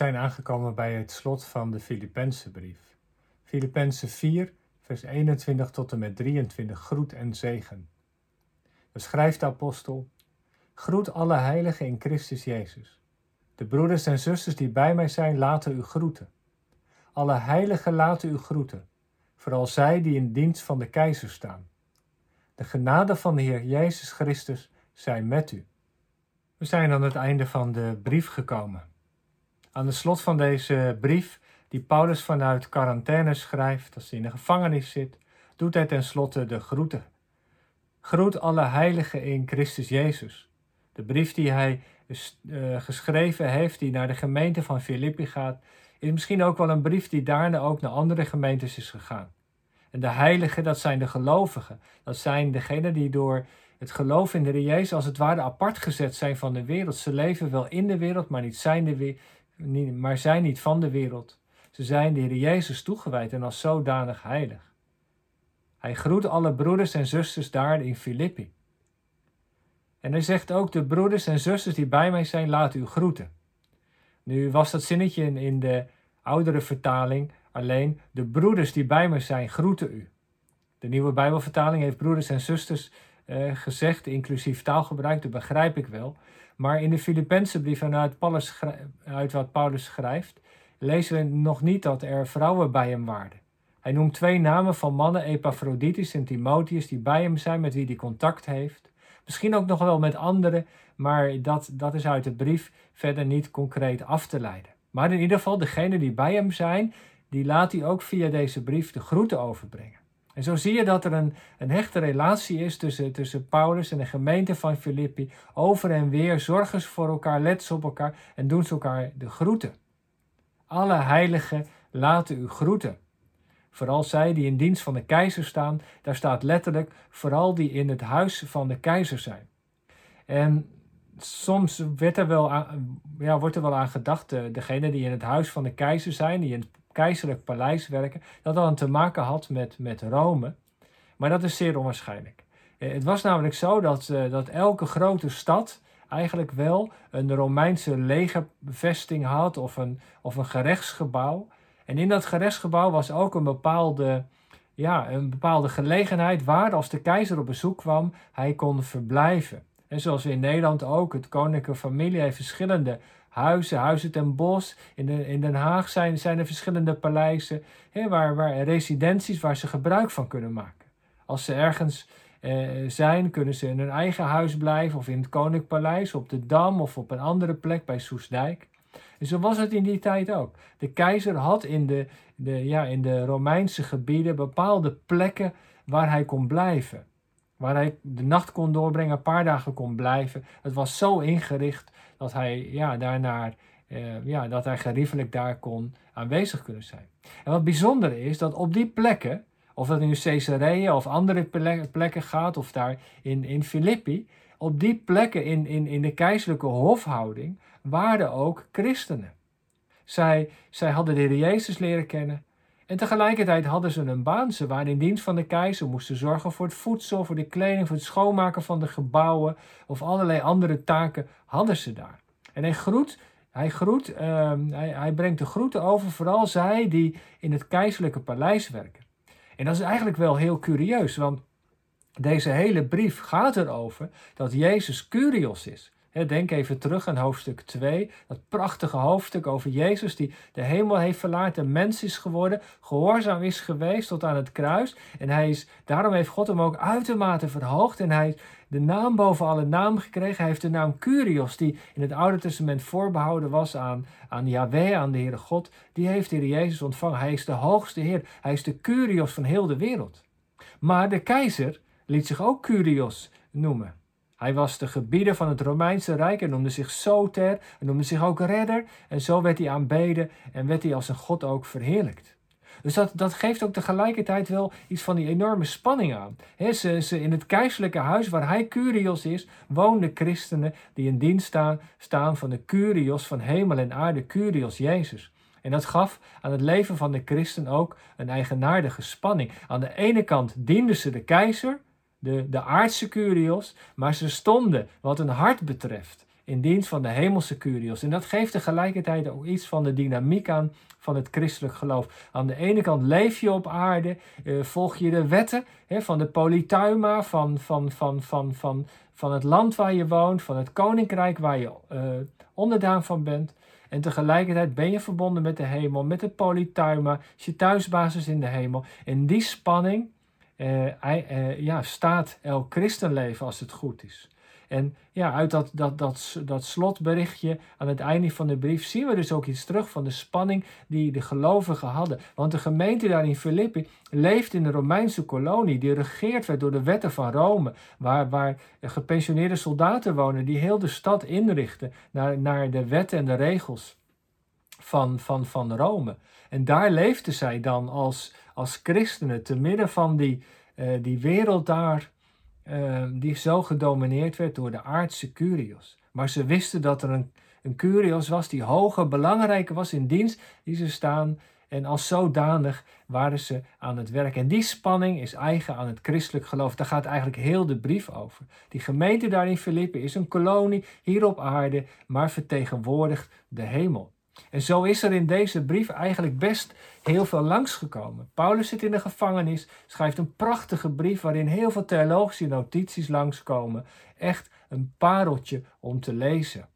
zijn aangekomen bij het slot van de Filippenzenbrief. Filippenzen 4, vers 21 tot en met 23, groet en zegen. Dan schrijft de apostel, groet alle heiligen in Christus Jezus. De broeders en zusters die bij mij zijn, laten u groeten. Alle heiligen laten u groeten, vooral zij die in dienst van de keizer staan. De genade van de Heer Jezus Christus zij met u. We zijn aan het einde van de brief gekomen. Aan het slot van deze brief, die Paulus vanuit quarantaine schrijft als hij in de gevangenis zit, doet hij tenslotte de groeten. Groet alle heiligen in Christus Jezus. De brief die hij uh, geschreven heeft, die naar de gemeente van Filippi gaat, is misschien ook wel een brief die daarna ook naar andere gemeentes is gegaan. En de heiligen, dat zijn de gelovigen. Dat zijn degenen die door het geloof in de Heer Jezus als het ware apart gezet zijn van de wereld. Ze leven wel in de wereld, maar, niet zijn, de maar zijn niet van de wereld. Ze zijn de Heer Jezus toegewijd en als zodanig heilig. Hij groet alle broeders en zusters daar in Filippi. En hij zegt ook, de broeders en zusters die bij mij zijn, laat u groeten. Nu was dat zinnetje in de oudere vertaling alleen, de broeders die bij mij zijn, groeten u. De nieuwe Bijbelvertaling heeft broeders en zusters eh, gezegd, inclusief taalgebruik, dat begrijp ik wel. Maar in de Filippense brief uit, Paulus, wat Paulus schrijft, lezen we nog niet dat er vrouwen bij hem waren. Hij noemt twee namen van mannen, Epaphroditus en Timotheus, die bij hem zijn, met wie hij contact heeft. Misschien ook nog wel met anderen, maar dat, dat is uit de brief verder niet concreet af te leiden. Maar in ieder geval, degenen die bij hem zijn, die laat hij ook via deze brief de groeten overbrengen. En zo zie je dat er een, een hechte relatie is tussen, tussen Paulus en de gemeente van Filippi. Over en weer zorgen ze voor elkaar, letten ze op elkaar en doen ze elkaar de groeten. Alle heiligen laten u groeten. Vooral zij die in dienst van de keizer staan, daar staat letterlijk vooral die in het huis van de keizer zijn. En soms werd er wel aan, ja, wordt er wel aan gedacht, degene die in het huis van de keizer zijn, die in keizerlijk paleis werken, dat dan te maken had met, met Rome. Maar dat is zeer onwaarschijnlijk. Eh, het was namelijk zo dat, uh, dat elke grote stad eigenlijk wel een Romeinse legerbevesting had of een, of een gerechtsgebouw. En in dat gerechtsgebouw was ook een bepaalde, ja, een bepaalde gelegenheid waar als de keizer op bezoek kwam, hij kon verblijven. En zoals in Nederland ook, het koninklijke familie heeft verschillende huizen, huizen ten bos. In, in Den Haag zijn, zijn er verschillende paleizen, hè, waar, waar residenties waar ze gebruik van kunnen maken. Als ze ergens eh, zijn, kunnen ze in hun eigen huis blijven of in het Koninklijk Paleis, op de Dam of op een andere plek bij Soesdijk. En zo was het in die tijd ook. De keizer had in de, de, ja, in de Romeinse gebieden bepaalde plekken waar hij kon blijven. Waar hij de nacht kon doorbrengen, een paar dagen kon blijven. Het was zo ingericht dat hij ja, daarnaar, uh, ja, dat hij geriefelijk daar kon aanwezig kunnen zijn. En wat bijzonder is, dat op die plekken, of dat in Caesarea of andere plekken gaat, of daar in, in Filippi, op die plekken in, in, in de keizerlijke hofhouding waren ook christenen. Zij, zij hadden de Heer Jezus leren kennen. En tegelijkertijd hadden ze een baan. Ze waren in dienst van de keizer, moesten zorgen voor het voedsel, voor de kleding, voor het schoonmaken van de gebouwen of allerlei andere taken hadden ze daar. En hij groet, hij, groet, ehm, hij, hij brengt de groeten over, vooral zij die in het keizerlijke paleis werken. En dat is eigenlijk wel heel curieus, want deze hele brief gaat erover dat Jezus Curios is. Denk even terug aan hoofdstuk 2, dat prachtige hoofdstuk over Jezus die de hemel heeft verlaten, mens is geworden, gehoorzaam is geweest tot aan het kruis. En hij is, daarom heeft God hem ook uitermate verhoogd en hij heeft de naam boven alle naam gekregen. Hij heeft de naam Curios, die in het Oude Testament voorbehouden was aan, aan Yahweh, aan de Heere God. Die heeft de Heer Jezus ontvangen. Hij is de hoogste Heer. Hij is de Curios van heel de wereld. Maar de keizer liet zich ook Curios noemen. Hij was de gebieder van het Romeinse Rijk en noemde zich Soter en noemde zich ook redder. En zo werd hij aanbeden en werd hij als een god ook verheerlijkt. Dus dat, dat geeft ook tegelijkertijd wel iets van die enorme spanning aan. Ze, ze, in het keizerlijke huis waar hij Curios is, woonden christenen die in dienst staan, staan van de Curios van hemel en aarde, Curios Jezus. En dat gaf aan het leven van de christen ook een eigenaardige spanning. Aan de ene kant dienden ze de keizer, de, de aardse curios, maar ze stonden, wat hun hart betreft, in dienst van de hemelse Curios. En dat geeft tegelijkertijd ook iets van de dynamiek aan van het christelijk geloof. Aan de ene kant leef je op aarde, uh, volg je de wetten hè, van de polytuima, van, van, van, van, van, van het land waar je woont, van het koninkrijk waar je uh, onderdaan van bent. En tegelijkertijd ben je verbonden met de hemel, met het polytuima, is je thuisbasis in de hemel. En die spanning ja, staat elk christenleven als het goed is. En ja, uit dat, dat, dat, dat slotberichtje aan het einde van de brief zien we dus ook iets terug van de spanning die de gelovigen hadden. Want de gemeente daar in Filippi leeft in de Romeinse kolonie, die regeerd werd door de wetten van Rome, waar, waar gepensioneerde soldaten wonen die heel de stad inrichten naar, naar de wetten en de regels van, van, van Rome. En daar leefden zij dan als, als christenen te midden van die, uh, die wereld daar Ehm, die zo gedomineerd werd door de aardse curios. Maar ze wisten dat er een, een curios was die hoger, belangrijker was in dienst die ze staan. En als zodanig waren ze aan het werk. En die spanning is eigen aan het christelijk geloof. Daar gaat eigenlijk heel de brief over. Die gemeente daar in Filippi is een kolonie hier op aarde, maar vertegenwoordigt de hemel. En zo is er in deze brief eigenlijk best heel veel langsgekomen. Paulus zit in de gevangenis, schrijft een prachtige brief waarin heel veel theologische notities langskomen. Echt een pareltje om te lezen.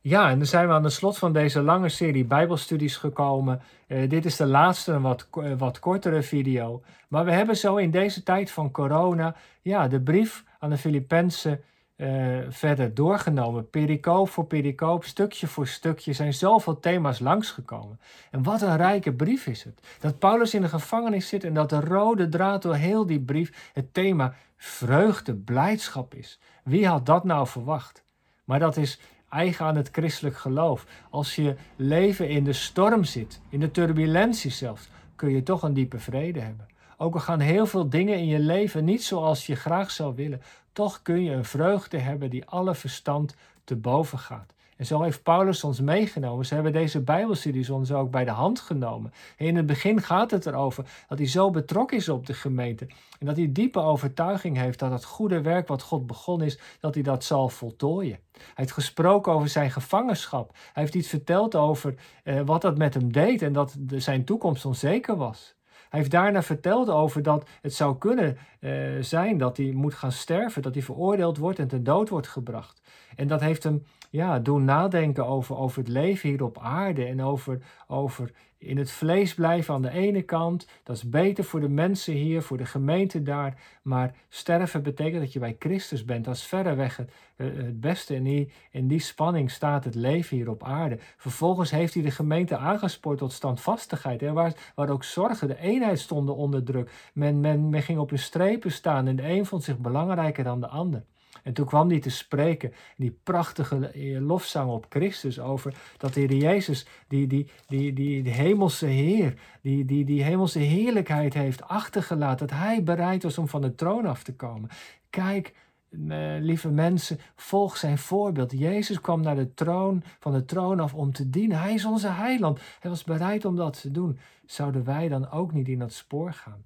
Ja, en dan zijn we aan het slot van deze lange serie Bijbelstudies gekomen. Uh, dit is de laatste, een wat, wat kortere video. Maar we hebben zo in deze tijd van corona, ja, de brief aan de Filippenzen uh, verder doorgenomen. Pericoop voor pericoop, stukje voor stukje zijn zoveel thema's langsgekomen. En wat een rijke brief is het. Dat Paulus in de gevangenis zit en dat de rode draad door heel die brief het thema vreugde, blijdschap is. Wie had dat nou verwacht? Maar dat is eigen aan het christelijk geloof. Als je leven in de storm zit, in de turbulentie zelfs, kun je toch een diepe vrede hebben. Ook al gaan heel veel dingen in je leven niet zoals je graag zou willen, toch kun je een vreugde hebben die alle verstand te boven gaat. En zo heeft Paulus ons meegenomen. Ze hebben deze Bijbelstudies ons ook bij de hand genomen. in het begin gaat het erover dat hij zo betrokken is op de gemeente. En dat hij diepe overtuiging heeft dat het goede werk wat God begonnen is, dat hij dat zal voltooien. Hij heeft gesproken over zijn gevangenschap. Hij heeft iets verteld over eh, wat dat met hem deed en dat de, zijn toekomst onzeker was. Hij heeft daarna verteld over dat het zou kunnen uh, zijn dat hij moet gaan sterven, dat hij veroordeeld wordt en ten dood wordt gebracht. En dat heeft hem ja, doen nadenken over, over het leven hier op aarde en over, over in het vlees blijven aan de ene kant. Dat is beter voor de mensen hier, voor de gemeente daar. Maar sterven betekent dat je bij Christus bent. Dat is verreweg het, eh, het beste. En die, in die spanning staat het leven hier op aarde. Vervolgens heeft hij de gemeente aangespoord tot standvastigheid. Hè, waar, waar ook zorgen, de eenheid stonden onder druk. Men, men, men ging op hun strepen staan en de een vond zich belangrijker dan de ander. En toen kwam hij te spreken, die prachtige lofzang op Christus over dat de Heer Jezus, die, die, die, die, die hemelse Heer, die, die, die hemelse heerlijkheid heeft achtergelaten, dat Hij bereid was om van de troon af te komen. Kijk, eh, lieve mensen, volg zijn voorbeeld. Jezus kwam naar de troon, van de troon af om te dienen. Hij is onze heiland. Hij was bereid om dat te doen. Zouden wij dan ook niet in dat spoor gaan?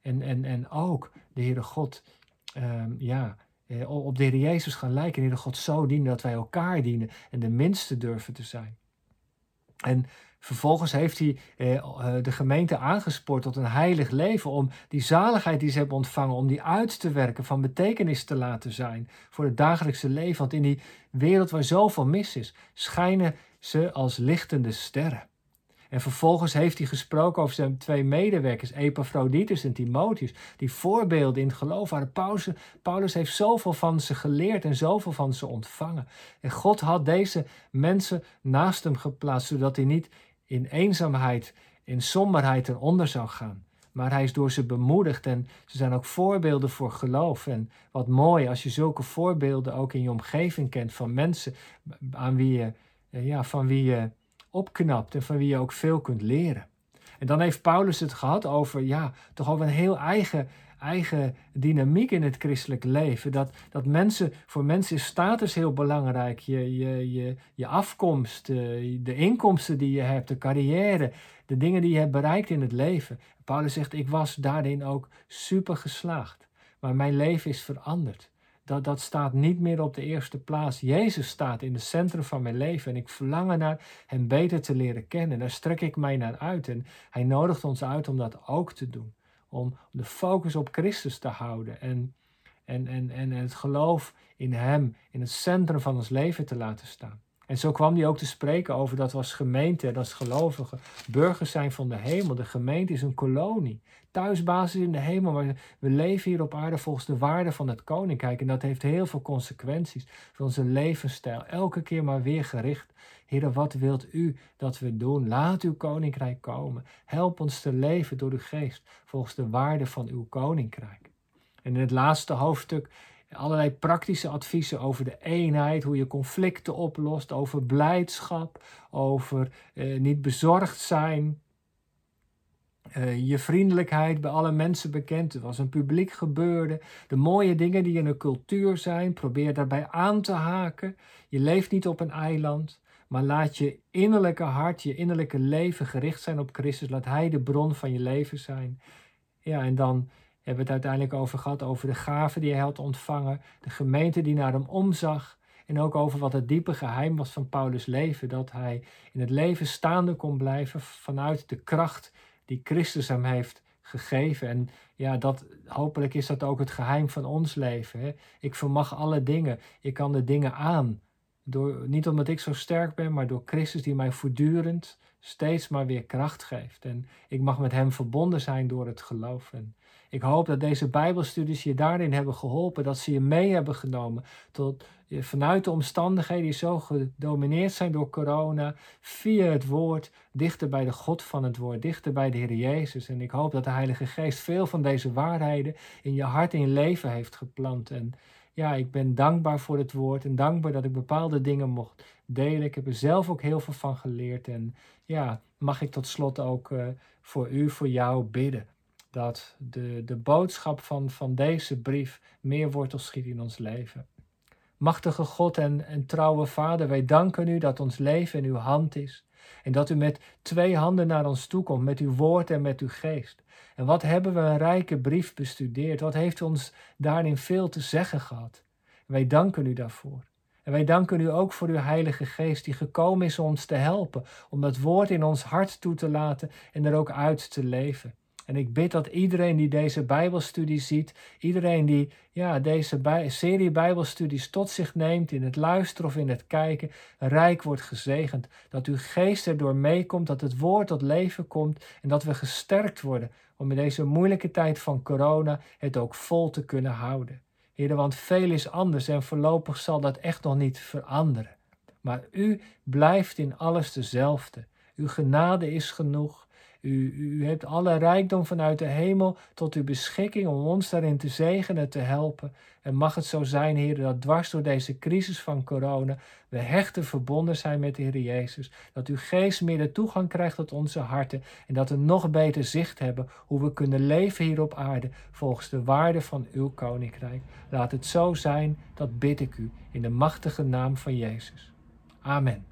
En, en, en ook de Heere God, ehm, ja, eh, op de Heer Jezus gaan lijken. En de God zo dienen dat wij elkaar dienen en de minste durven te zijn. En vervolgens heeft hij eh, eh, de gemeente aangespoord tot een heilig leven. Om die zaligheid die ze hebben ontvangen, om die uit te werken, van betekenis te laten zijn voor het dagelijkse leven. Want in die wereld waar zoveel mis is, schijnen ze als lichtende sterren. En vervolgens heeft hij gesproken over zijn twee medewerkers, Epaphroditus en Timotheus, die voorbeelden in geloof waren. Paulus, Paulus heeft zoveel van ze geleerd en zoveel van ze ontvangen. En God had deze mensen naast hem geplaatst, zodat hij niet in eenzaamheid, in somberheid eronder zou gaan. Maar hij is door ze bemoedigd en ze zijn ook voorbeelden voor geloof. En wat mooi als je zulke voorbeelden ook in je omgeving kent van mensen aan wie je, ja, van wie je opknapt en van wie je ook veel kunt leren. En dan heeft Paulus het gehad over, ja, toch over een heel eigen, eigen dynamiek in het christelijk leven. Dat, dat mensen, voor mensen is status heel belangrijk. Je, je, je, je afkomst, eh, de inkomsten die je hebt, de carrière, de dingen die je hebt bereikt in het leven. Paulus zegt, ik was daarin ook super geslaagd. Maar mijn leven is veranderd. Dat, dat staat niet meer op de eerste plaats. Jezus staat in het centrum van mijn leven en ik verlang naar Hem beter te leren kennen. Daar strek ik mij naar uit en Hij nodigt ons uit om dat ook te doen. Om de focus op Christus te houden en, en, en, en het geloof in Hem in het centrum van ons leven te laten staan. En zo kwam hij ook te spreken over dat we als gemeente en als gelovigen burgers zijn van de hemel. De gemeente is een kolonie, thuisbasis in de hemel, maar we leven hier op aarde volgens de waarde van het koninkrijk. En dat heeft heel veel consequenties voor onze levensstijl. Elke keer maar weer gericht. Heer, wat wilt u dat we doen? Laat uw koninkrijk komen. Help ons te leven door uw geest volgens de waarde van uw koninkrijk. En in het laatste hoofdstuk allerlei praktische adviezen over de eenheid, hoe je conflicten oplost, over blijdschap, over eh, niet bezorgd zijn. Uh, je vriendelijkheid bij alle mensen bekend. Het was een publiek gebeurde. De mooie dingen die in een cultuur zijn, probeer daarbij aan te haken. Je leeft niet op een eiland, maar laat je innerlijke hart, je innerlijke leven gericht zijn op Christus. Laat Hij de bron van je leven zijn. Ja, en dan hebben het uiteindelijk over gehad, over de gaven die hij had ontvangen, de gemeente die naar hem omzag en ook over wat het diepe geheim was van Paulus' leven, dat hij in het leven staande kon blijven vanuit de kracht die Christus hem heeft gegeven. En ja, dat, hopelijk is dat ook het geheim van ons leven. Ik vermag alle dingen, ik kan de dingen aan. Door, niet omdat ik zo sterk ben, maar door Christus die mij voortdurend steeds maar weer kracht geeft. En ik mag met Hem verbonden zijn door het geloof. En ik hoop dat deze Bijbelstudies je daarin hebben geholpen, dat ze je mee hebben genomen tot, vanuit de omstandigheden die zo gedomineerd zijn door corona, via het woord, dichter bij de God van het woord, dichter bij de Heer Jezus. En ik hoop dat de Heilige Geest veel van deze waarheden in je hart en je leven heeft geplant. En ja, ik ben dankbaar voor het woord en dankbaar dat ik bepaalde dingen mocht delen. Ik heb er zelf ook heel veel van geleerd. En ja, mag ik tot slot ook uh, voor u, voor jou bidden. Dat de, de boodschap van, van deze brief meer wortel schiet in ons leven. Machtige God en, en trouwe Vader, wij danken u dat ons leven in uw hand is. En dat u met twee handen naar ons toe komt, met uw woord en met uw geest. En wat hebben we een rijke brief bestudeerd? Wat heeft ons daarin veel te zeggen gehad? wij danken u daarvoor. En wij danken u ook voor uw Heilige Geest die gekomen is om ons te helpen, om dat woord in ons hart toe te laten en er ook uit te leven. En ik bid dat iedereen die deze Bijbelstudie ziet, iedereen die ja, deze serie Bijbelstudies tot zich neemt in het luisteren of in het kijken, rijk wordt gezegend. Dat uw geest erdoor meekomt, dat het woord tot leven komt en dat we gesterkt worden om in deze moeilijke tijd van corona het ook vol te kunnen houden. Heer, want veel is anders en voorlopig zal dat echt nog niet veranderen. Maar u blijft in alles dezelfde. Uw genade is genoeg. U, hebt alle rijkdom vanuit de hemel tot uw beschikking om ons daarin te zegenen en te helpen. En mag het zo zijn, Heer, dat dwars door deze crisis van corona we hechten verbonden zijn met de Heer Jezus. Dat uw geest meer de toegang krijgt tot onze harten en dat we nog beter zicht hebben hoe we kunnen leven hier op aarde volgens de waarde van uw koninkrijk. Laat het zo zijn, dat bid ik u in de machtige naam van Jezus. Amen.